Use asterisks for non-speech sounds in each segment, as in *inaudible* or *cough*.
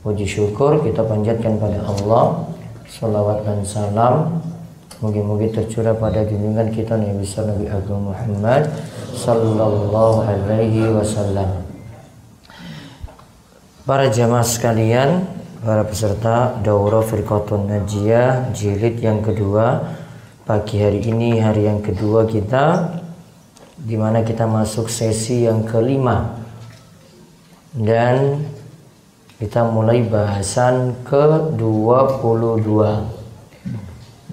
Puji syukur kita panjatkan pada Allah Salawat dan salam. Mungkin-mungkin tercurah pada junjungan kita Nabi besar Nabi Agung Muhammad Sallallahu alaihi wasallam. Para jamaah sekalian Para peserta Daurah Firqatun Najiyah Jilid yang kedua Pagi hari ini hari yang kedua kita di mana kita masuk sesi yang kelima. Dan kita mulai bahasan ke-22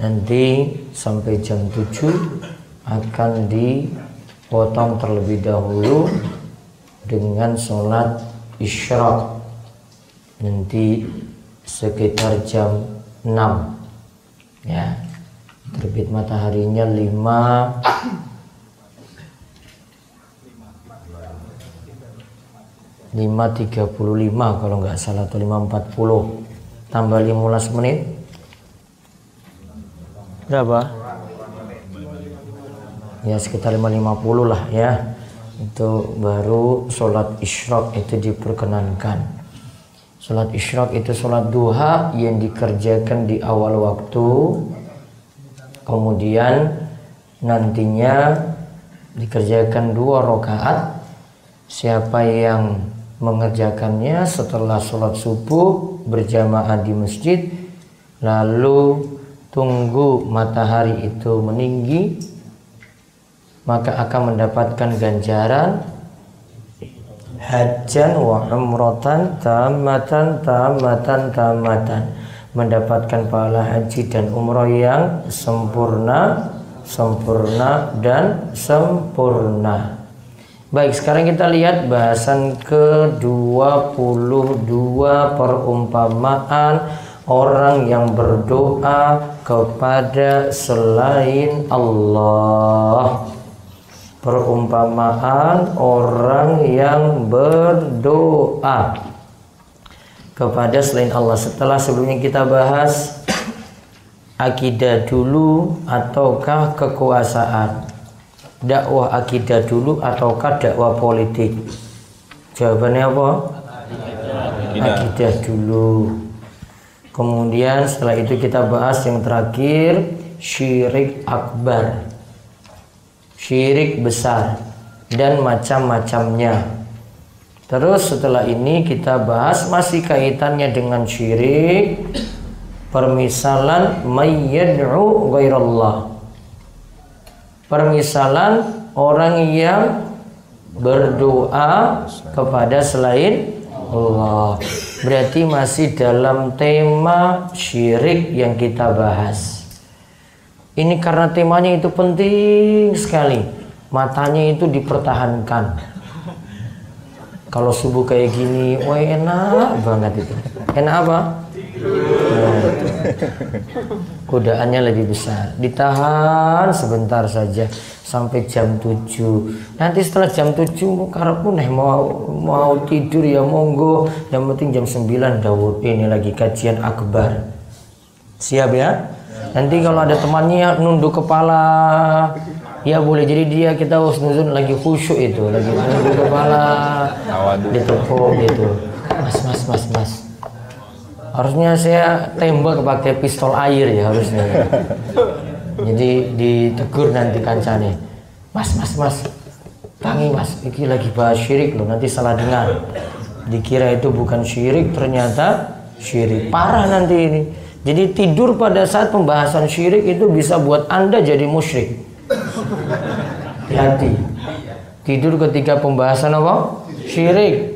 nanti sampai jam 7 akan dipotong terlebih dahulu dengan sholat isyraq. Nanti sekitar jam 6 ya terbit mataharinya 5 5.35 kalau nggak salah atau 5.40 tambah 15 menit. Berapa? ya sekitar 5.50 lah ya. Itu baru sholat isyraq itu diperkenankan. Sholat isyraq itu sholat duha yang dikerjakan di awal waktu. Kemudian nantinya dikerjakan dua rakaat. Siapa yang mengerjakannya setelah sholat subuh berjamaah di masjid lalu tunggu matahari itu meninggi maka akan mendapatkan ganjaran hajan wa umrotan tamatan tamatan tamatan. Mendapatkan pahala haji dan umroh yang sempurna sempurna dan sempurna Baik, sekarang kita lihat bahasan ke-22 perumpamaan orang yang berdoa kepada selain Allah. Perumpamaan orang yang berdoa kepada selain Allah. Setelah sebelumnya kita bahas akidah dulu ataukah kekuasaan dakwah akidah dulu ataukah dakwah politik? Jawabannya apa? Akidah dulu. Kemudian setelah itu kita bahas yang terakhir syirik akbar. Syirik besar dan macam-macamnya. Terus setelah ini kita bahas masih kaitannya dengan syirik permisalan mayyad'u ghairallah permisalan orang yang berdoa kepada selain Allah. Berarti masih dalam tema syirik yang kita bahas. Ini karena temanya itu penting sekali. Matanya itu dipertahankan. Kalau subuh kayak gini, wah enak banget itu. Enak apa? Nah, Godaannya lebih besar. Ditahan sebentar saja sampai jam 7. Nanti setelah jam 7 karepku nih mau mau tidur ya monggo. Yang penting jam 9 Dawud ini lagi kajian akbar. Siap ya? Nanti kalau ada temannya nunduk kepala Ya boleh jadi dia kita nuzun lagi khusyuk itu lagi nunduk kepala ditepuk gitu mas mas mas mas harusnya saya tembak pakai pistol air ya harusnya. Jadi ditegur nanti kancane. Mas mas mas tangi mas. Ini lagi bahas syirik loh nanti salah dengar. Dikira itu bukan syirik ternyata syirik. Parah nanti ini. Jadi tidur pada saat pembahasan syirik itu bisa buat anda jadi musyrik. Hati tidur ketika pembahasan apa? Syirik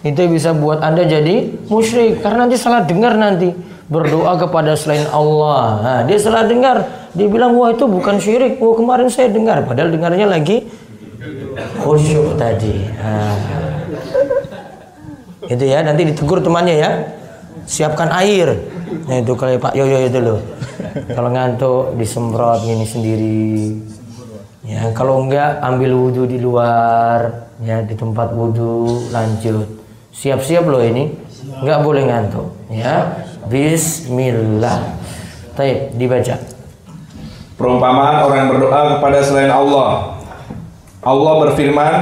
itu bisa buat anda jadi musyrik. Karena nanti salah dengar nanti. Berdoa kepada selain Allah. Nah, dia salah dengar. Dia bilang wah itu bukan syirik. Wah kemarin saya dengar. Padahal dengarnya lagi khusyuk tadi. Nah. itu ya. Nanti ditegur temannya ya. Siapkan air. Nah itu kalau Pak Yoyo itu loh. Kalau ngantuk disemprot ini sendiri. Ya kalau enggak ambil wudhu di luar ya di tempat wudhu lanjut Siap-siap loh ini. Nggak boleh ngantuk. Ya. Bismillah. Taib, dibaca. Perumpamaan orang berdoa kepada selain Allah. Allah berfirman,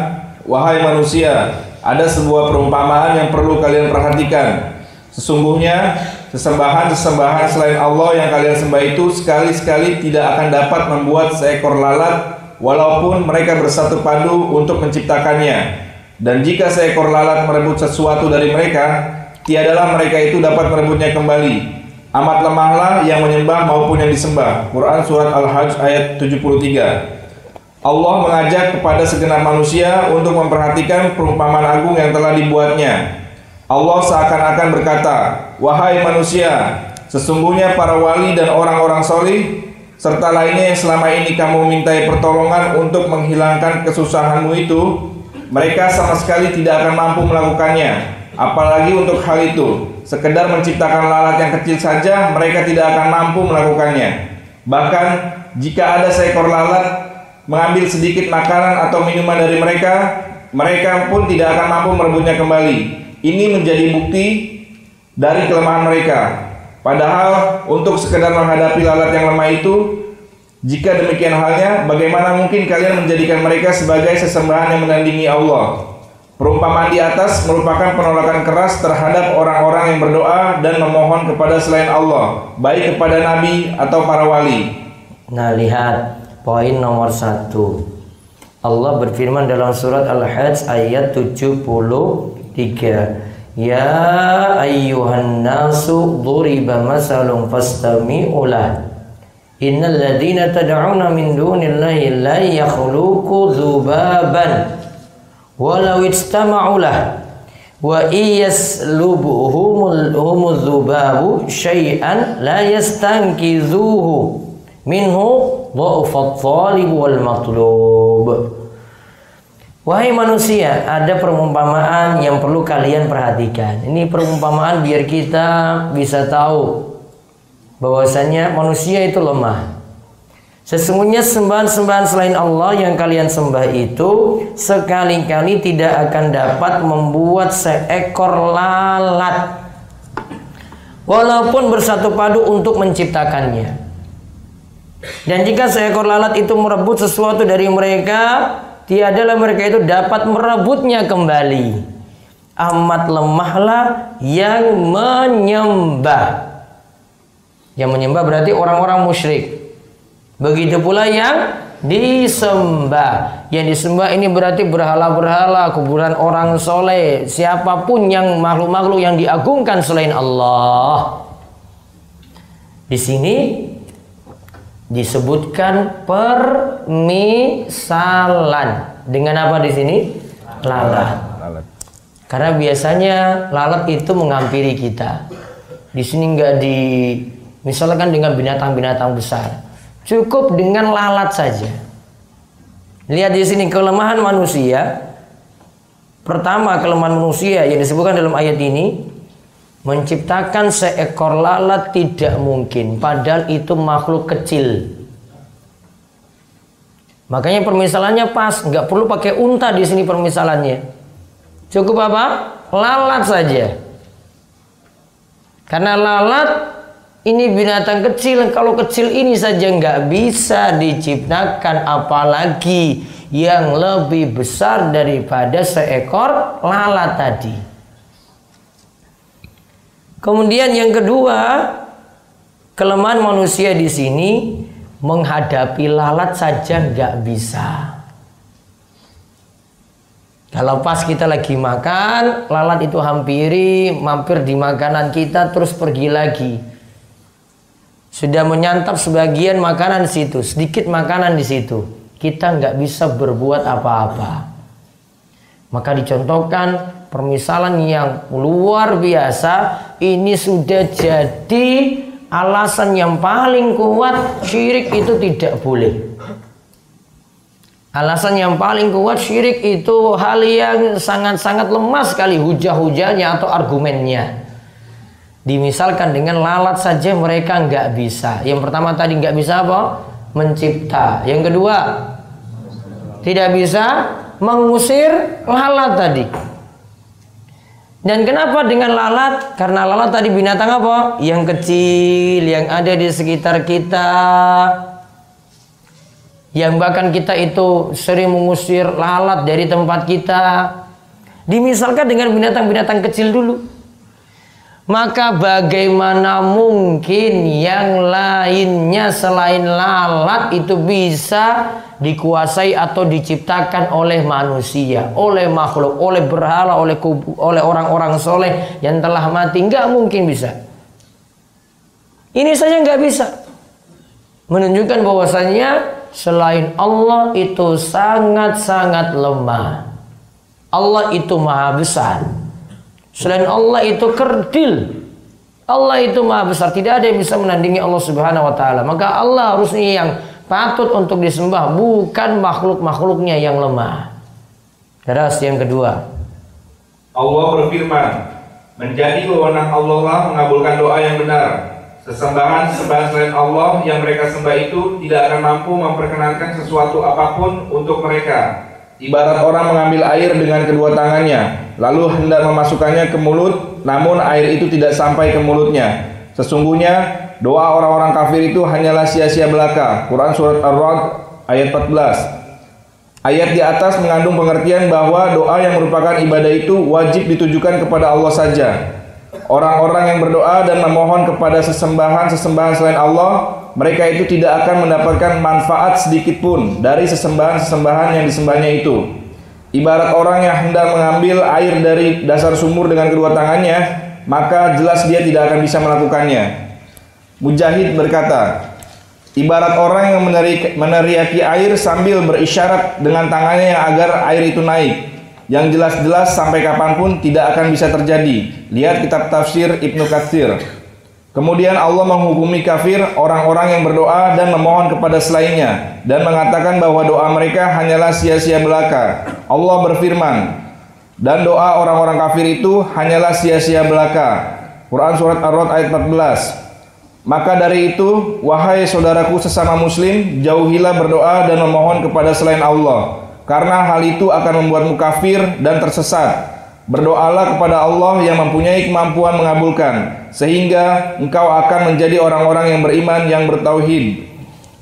"Wahai manusia, ada sebuah perumpamaan yang perlu kalian perhatikan. Sesungguhnya sesembahan-sesembahan selain Allah yang kalian sembah itu sekali-sekali tidak akan dapat membuat seekor lalat walaupun mereka bersatu padu untuk menciptakannya. Dan jika seekor lalat merebut sesuatu dari mereka, tiadalah mereka itu dapat merebutnya kembali. Amat lemahlah yang menyembah maupun yang disembah. Quran surat Al-Hajj ayat 73. Allah mengajak kepada segenap manusia untuk memperhatikan perumpamaan agung yang telah dibuatnya. Allah seakan-akan berkata, "Wahai manusia, sesungguhnya para wali dan orang-orang solih serta lainnya yang selama ini kamu mintai pertolongan untuk menghilangkan kesusahanmu itu, mereka sama sekali tidak akan mampu melakukannya. Apalagi untuk hal itu, sekedar menciptakan lalat yang kecil saja, mereka tidak akan mampu melakukannya. Bahkan jika ada seekor lalat mengambil sedikit makanan atau minuman dari mereka, mereka pun tidak akan mampu merebutnya kembali. Ini menjadi bukti dari kelemahan mereka. Padahal untuk sekedar menghadapi lalat yang lemah itu, jika demikian halnya, bagaimana mungkin kalian menjadikan mereka sebagai sesembahan yang menandingi Allah? Perumpamaan di atas merupakan penolakan keras terhadap orang-orang yang berdoa dan memohon kepada selain Allah, baik kepada Nabi atau para wali. Nah lihat poin nomor satu. Allah berfirman dalam surat Al-Hajj ayat 73. Ya ayyuhan nasu duriba masalun fastami'u lah. Innal ladina tad'una min dunillahi la yakhluqu dzubaban walau istama'u lah wa iyaslubuhumul humul dzubabu syai'an la yastankizuhu minhu dha'ufat talib wal matlub Wahai manusia, ada perumpamaan yang perlu kalian perhatikan. Ini perumpamaan biar kita bisa tahu bahwasanya manusia itu lemah. Sesungguhnya sembahan-sembahan selain Allah yang kalian sembah itu sekali-kali tidak akan dapat membuat seekor lalat walaupun bersatu padu untuk menciptakannya. Dan jika seekor lalat itu merebut sesuatu dari mereka, tiadalah mereka itu dapat merebutnya kembali. Amat lemahlah yang menyembah. Yang menyembah berarti orang-orang musyrik. Begitu pula yang disembah. Yang disembah ini berarti berhala-berhala, kuburan orang soleh, siapa pun yang makhluk-makhluk yang diagungkan selain Allah. Di sini disebutkan permisalan dengan apa di sini lalat. Karena biasanya lalat itu menghampiri kita. Di sini nggak di misalkan dengan binatang-binatang besar. Cukup dengan lalat saja. Lihat di sini kelemahan manusia. Pertama kelemahan manusia yang disebutkan dalam ayat ini Menciptakan seekor lalat tidak mungkin, padahal itu makhluk kecil. Makanya permisalannya pas, nggak perlu pakai unta di sini permisalannya. Cukup apa? Lalat saja. Karena lalat ini binatang kecil, kalau kecil ini saja nggak bisa diciptakan, apalagi yang lebih besar daripada seekor lalat tadi. Kemudian yang kedua, kelemahan manusia di sini menghadapi lalat saja nggak bisa. Kalau pas kita lagi makan, lalat itu hampiri, mampir di makanan kita, terus pergi lagi. Sudah menyantap sebagian makanan di situ, sedikit makanan di situ. Kita nggak bisa berbuat apa-apa. Maka dicontohkan permisalan yang luar biasa. Ini sudah jadi alasan yang paling kuat. Syirik itu tidak boleh. Alasan yang paling kuat syirik itu hal yang sangat-sangat lemah sekali. Hujah-hujahnya atau argumennya dimisalkan dengan lalat saja mereka nggak bisa yang pertama tadi nggak bisa apa mencipta yang kedua tidak bisa mengusir lalat tadi dan kenapa dengan lalat? Karena lalat tadi binatang apa? Yang kecil, yang ada di sekitar kita. Yang bahkan kita itu sering mengusir lalat dari tempat kita. Dimisalkan dengan binatang-binatang kecil dulu. Maka bagaimana mungkin yang lainnya selain lalat itu bisa dikuasai atau diciptakan oleh manusia, oleh makhluk, oleh berhala, oleh kubu, oleh orang-orang soleh yang telah mati? Nggak mungkin bisa. Ini saja nggak bisa. Menunjukkan bahwasanya selain Allah itu sangat-sangat lemah. Allah itu maha besar. Selain Allah itu kerdil. Allah itu maha besar. Tidak ada yang bisa menandingi Allah subhanahu wa ta'ala. Maka Allah harusnya yang patut untuk disembah. Bukan makhluk-makhluknya yang lemah. Terus yang kedua. Allah berfirman. Menjadi wewenang Allah lah mengabulkan doa yang benar. Sesembahan-sesembahan selain Allah yang mereka sembah itu tidak akan mampu memperkenankan sesuatu apa pun untuk mereka Ibarat orang mengambil air dengan kedua tangannya, lalu hendak memasukkannya ke mulut, namun air itu tidak sampai ke mulutnya. Sesungguhnya doa orang-orang kafir itu hanyalah sia-sia belaka. Quran surat Ar-Ra'd ayat 14. Ayat di atas mengandung pengertian bahwa doa yang merupakan ibadah itu wajib ditujukan kepada Allah saja. Orang-orang yang berdoa dan memohon kepada sesembahan-sesembahan selain Allah mereka itu tidak akan mendapatkan manfaat sedikit pun dari sesembahan-sesembahan yang disembahnya itu. Ibarat orang yang hendak mengambil air dari dasar sumur dengan kedua tangannya, maka jelas dia tidak akan bisa melakukannya. Mujahid berkata, ibarat orang yang meneriaki air sambil berisyarat dengan tangannya agar air itu naik. Yang jelas-jelas sampai kapan pun tidak akan bisa terjadi. Lihat kitab tafsir Ibnu Katsir. Kemudian Allah menghukumi kafir orang-orang yang berdoa dan memohon kepada selainnya dan mengatakan bahwa doa mereka hanyalah sia-sia belaka. Allah berfirman, dan doa orang-orang kafir itu hanyalah sia-sia belaka. Quran surat Ar-Rod ayat 14. Maka dari itu, wahai saudaraku sesama muslim, jauhilah berdoa dan memohon kepada selain Allah, karena hal itu akan membuatmu kafir dan tersesat Berdoalah kepada Allah yang mempunyai kemampuan mengabulkan sehingga engkau akan menjadi orang-orang yang beriman yang bertauhid.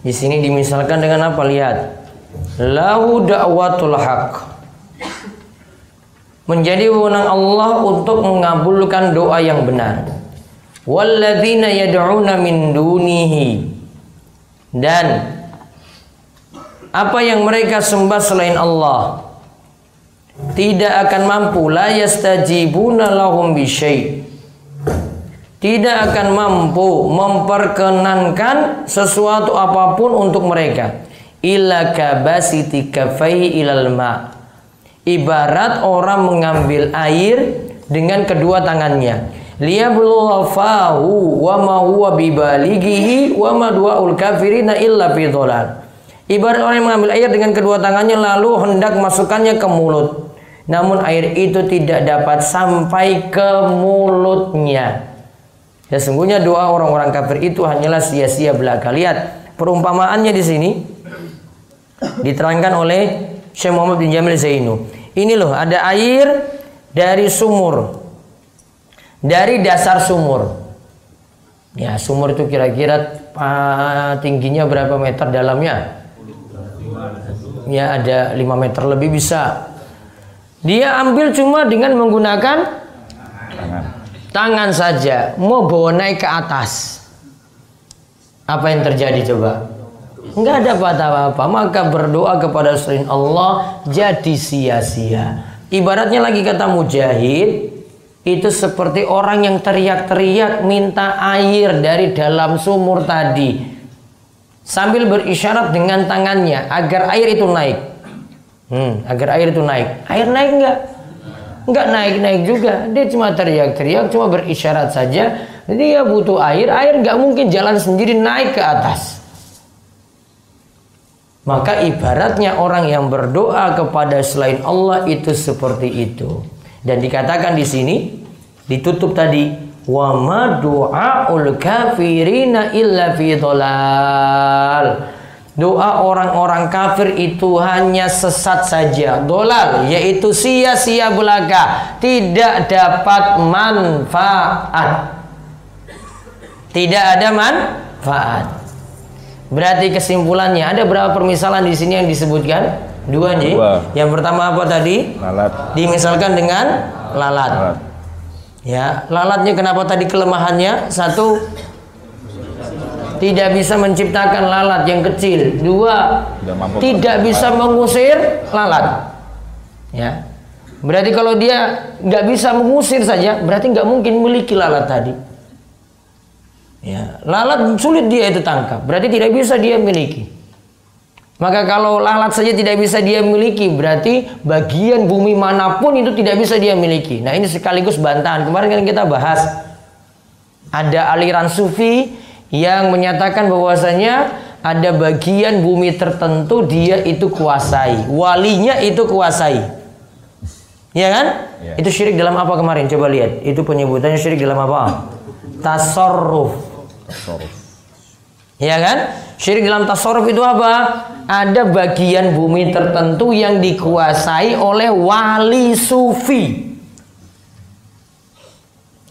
Di sini dimisalkan dengan apa? Lihat. Lahu da'watul haq. Menjadi wewenang Allah untuk mengabulkan doa yang benar. Walladzina yad'una min dunihi. Dan apa yang mereka sembah selain Allah? Tidak akan mampu. La yastajibuna lahum bisyai tidak akan mampu memperkenankan sesuatu apa pun untuk mereka. Illa kabasiti kafaihi ilal ma. Ibarat orang mengambil air dengan kedua tangannya. Liyabluwa fahu wa ma huwa bibalighihi wa ma du'aul kafirina illa fi Ibarat orang yang mengambil air dengan kedua tangannya lalu hendak masukkannya ke mulut namun air itu tidak dapat sampai ke mulutnya. Ya sungguhnya doa orang-orang kafir itu hanyalah sia-sia belaka. Lihat perumpamaannya di sini diterangkan oleh Syekh Muhammad bin Jamil Zainu. Ini loh ada air dari sumur. Dari dasar sumur. Ya, sumur itu kira-kira uh, tingginya berapa meter dalamnya? Ya, ada 5 meter lebih bisa. Dia ambil cuma dengan menggunakan tangan, tangan saja. Mau bawa naik ke atas. Apa yang terjadi coba? Enggak ada apa-apa. Maka berdoa kepada selain Allah jadi sia-sia. Ibaratnya lagi kata mujahid, itu seperti orang yang teriak-teriak minta air dari dalam sumur tadi sambil berisyarat dengan tangannya agar air itu naik. Hmm, agar air itu naik. Air naik enggak? Enggak naik-naik juga. Dia cuma teriak-teriak, cuma berisyarat saja. Jadi dia butuh air. Air enggak mungkin jalan sendiri naik ke atas. Maka ibaratnya orang yang berdoa kepada selain Allah itu seperti itu. Dan dikatakan di sini ditutup tadi wa ma du'aul kafirina illa fi dhalal Doa orang-orang kafir itu hanya sesat saja, dolal, yaitu sia-sia belaka, tidak dapat manfaat. Tidak ada manfaat. Berarti kesimpulannya ada berapa permisalan di sini yang disebutkan? Dua nih. Dua. Yang pertama apa tadi? Lalat. Dimisalkan dengan lalat. lalat. Ya, lalatnya kenapa tadi kelemahannya? Satu, tidak bisa menciptakan lalat yang kecil. Dua, Tidak bisa mengusir lalat. Ya, berarti kalau dia nggak bisa mengusir saja, berarti nggak mungkin memiliki lalat tadi. Ya, lalat sulit dia itu tangkap, berarti tidak bisa dia miliki. Maka kalau lalat saja tidak bisa dia miliki, berarti bagian bumi mana pun itu tidak bisa dia miliki. Nah ini sekaligus bantahan. Kemarin kan kita bahas ada aliran sufi yang menyatakan bahwasanya ada bagian bumi tertentu dia itu kuasai, walinya itu kuasai. Ya kan? Ya. Itu syirik dalam apa kemarin? Coba lihat. Itu penyebutannya syirik dalam apa? *laughs* Tasarruf. Tasarruf. Ya kan? Syirik dalam tasarruf itu apa? Ada bagian bumi tertentu yang dikuasai oleh wali sufi.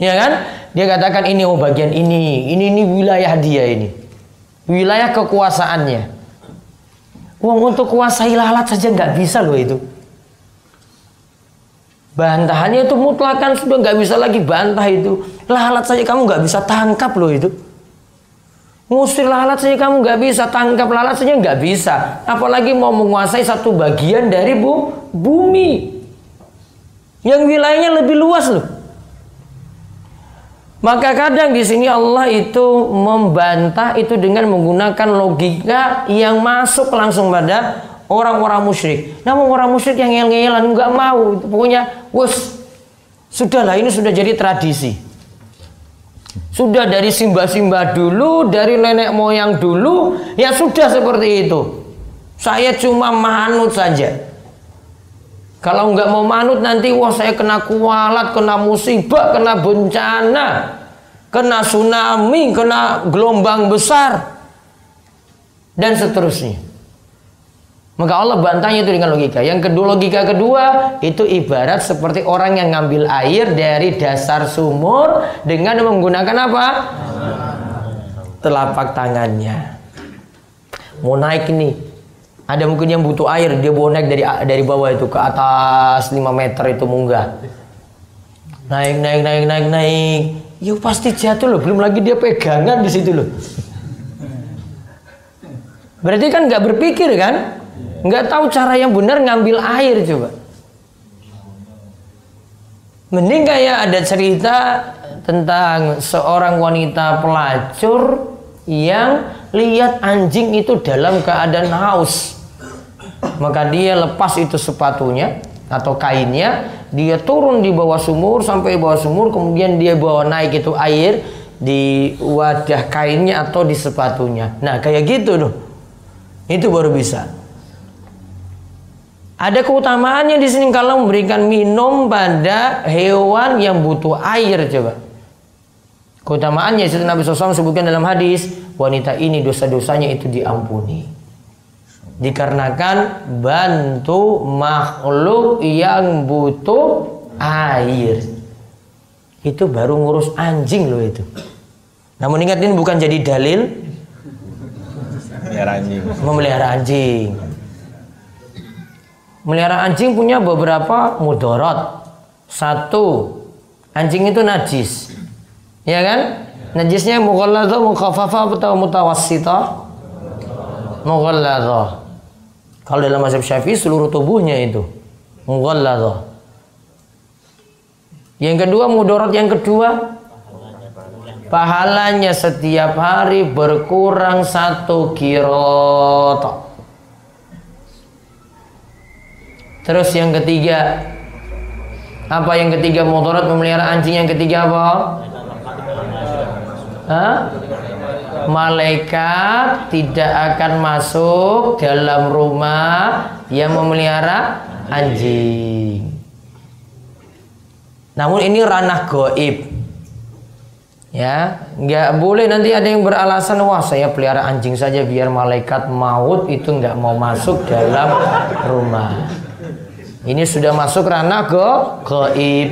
Ya kan? Dia katakan ini oh bagian ini, ini ini wilayah dia ini. Wilayah kekuasaannya. Uang untuk kuasai lalat saja nggak bisa loh itu. Bantahannya itu mutlakan sudah nggak bisa lagi bantah itu. Lalat saja kamu nggak bisa tangkap loh itu. Ngusir lalat saja kamu nggak bisa, tangkap lalat saja nggak bisa. Apalagi mau menguasai satu bagian dari bu bumi. Yang wilayahnya lebih luas loh. Maka kadang di sini Allah itu membantah itu dengan menggunakan logika yang masuk langsung pada orang-orang musyrik. Namun orang musyrik yang ngel-ngelan nggak mau, pokoknya wes sudahlah ini sudah jadi tradisi. Sudah dari simbah-simbah dulu, dari nenek moyang dulu, ya sudah seperti itu. Saya cuma manut saja. Kalau nggak mau manut nanti wah saya kena kualat, kena musibah, kena bencana, kena tsunami, kena gelombang besar dan seterusnya. Maka Allah bantahnya itu dengan logika. Yang kedua logika kedua itu ibarat seperti orang yang ngambil air dari dasar sumur dengan menggunakan apa? Telapak tangannya. Mau naik nih. Ada mungkin yang butuh air, dia bawa naik dari dari bawah itu ke atas 5 meter itu munggah. Naik, naik, naik, naik, naik. Ya pasti jatuh loh, belum lagi dia pegangan di situ loh. Berarti kan nggak berpikir kan? Nggak tahu cara yang benar ngambil air coba. Mending kayak ada cerita tentang seorang wanita pelacur yang lihat anjing itu dalam keadaan haus. Maka dia lepas itu sepatunya atau kainnya, dia turun di bawah sumur sampai bawah sumur, kemudian dia bawa naik itu air di wadah kainnya atau di sepatunya. Nah, kayak gitu tuh. Itu baru bisa. Ada keutamaannya di sini kalau memberikan minum pada hewan yang butuh air coba. Keutamaannya itu Nabi SAW sebutkan dalam hadis wanita ini dosa-dosanya itu diampuni. Dikarenakan bantu makhluk yang butuh air. Itu baru ngurus anjing loh itu. Namun ingat ini bukan jadi dalil anjing. memelihara anjing. Melihara anjing punya beberapa mudorot. Satu, anjing itu najis. Ya kan? Najisnya mughalladhah, mukhaffafah atau mutawassithah? Mughalladhah. Kalau dalam mazhab Syafi'i seluruh tubuhnya itu mughalladhah. Yang kedua, mudorot yang kedua, pahalanya setiap hari berkurang satu kirot. Terus yang ketiga, apa yang ketiga mudarat memelihara anjing yang ketiga apa? Hah? Malaikat tidak akan masuk dalam rumah yang memelihara anjing. Namun ini ranah goib. Ya, nggak boleh nanti ada yang beralasan wah saya pelihara anjing saja biar malaikat maut itu nggak mau masuk dalam rumah. Ini sudah masuk ranah ke goib.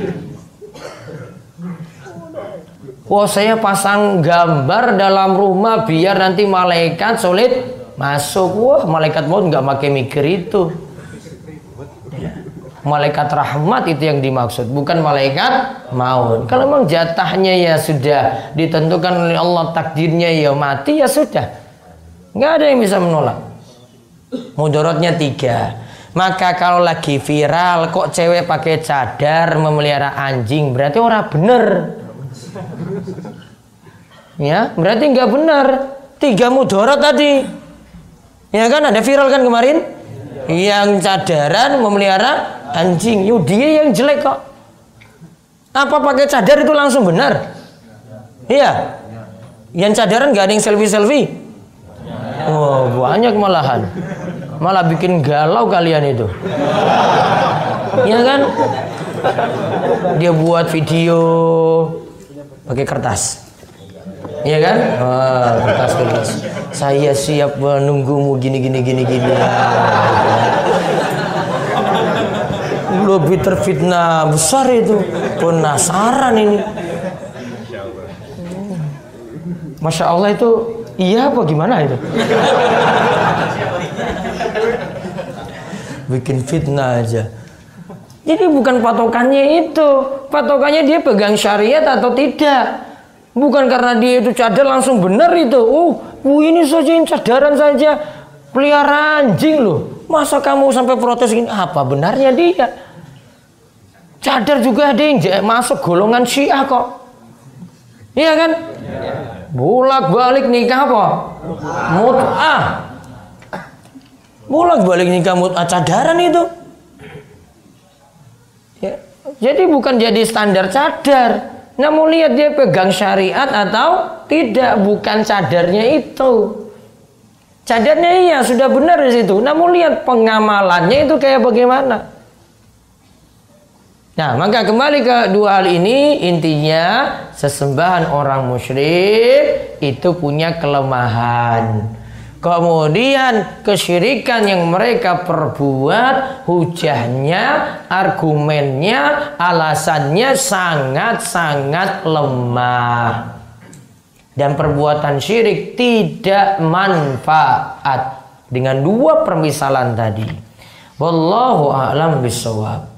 Wah saya pasang gambar dalam rumah biar nanti malaikat sulit masuk. Wah malaikat maut nggak pakai mikir itu. Malaikat rahmat itu yang dimaksud, bukan malaikat maut. Kalau memang jatahnya ya sudah ditentukan oleh Allah takdirnya ya mati ya sudah. Nggak ada yang bisa menolak. Mudorotnya tiga. Maka kalau lagi viral kok cewek pakai cadar memelihara anjing berarti orang bener. Ya, berarti nggak benar. Tiga mudorot tadi. Ya kan ada viral kan kemarin? Yang cadaran memelihara anjing. Yuk dia yang jelek kok. Apa pakai cadar itu langsung benar? Iya. Yang cadaran nggak ada yang selfie-selfie? Oh, banyak malahan malah bikin galau kalian itu. Ya kan? Dia buat video pakai kertas. Ya kan? Oh, kertas kertas. Saya siap menunggumu gini gini gini gini. Lebih terfitnah besar itu. Penasaran ini. Masya Allah itu iya apa gimana itu bikin fitnah aja. Jadi bukan patokannya itu, patokannya dia pegang syariat atau tidak. Bukan karena dia itu cadar langsung benar itu. Oh, uh, ini saja yang cadaran saja pelihara anjing loh. Masa kamu sampai protes ini? Apa benarnya dia? Cadar juga ada yang masuk golongan Syiah kok. Iya kan? Bolak balik nikah apa? Mut'ah bolak balik nikah mut'ah cadaran itu. Ya. Jadi bukan jadi standar cadar. Namun lihat dia pegang syariat atau tidak, bukan cadarnya itu. Cadarnya iya sudah benar di situ. Namun lihat pengamalannya itu kayak bagaimana. Nah, maka kembali ke dua hal ini intinya sesembahan orang musyrik itu punya kelemahan. Kemudian kesyirikan yang mereka perbuat hujahnya, argumennya, alasannya sangat-sangat lemah. Dan perbuatan syirik tidak manfaat dengan dua permisalan tadi. Wallahu a'lam bishawab.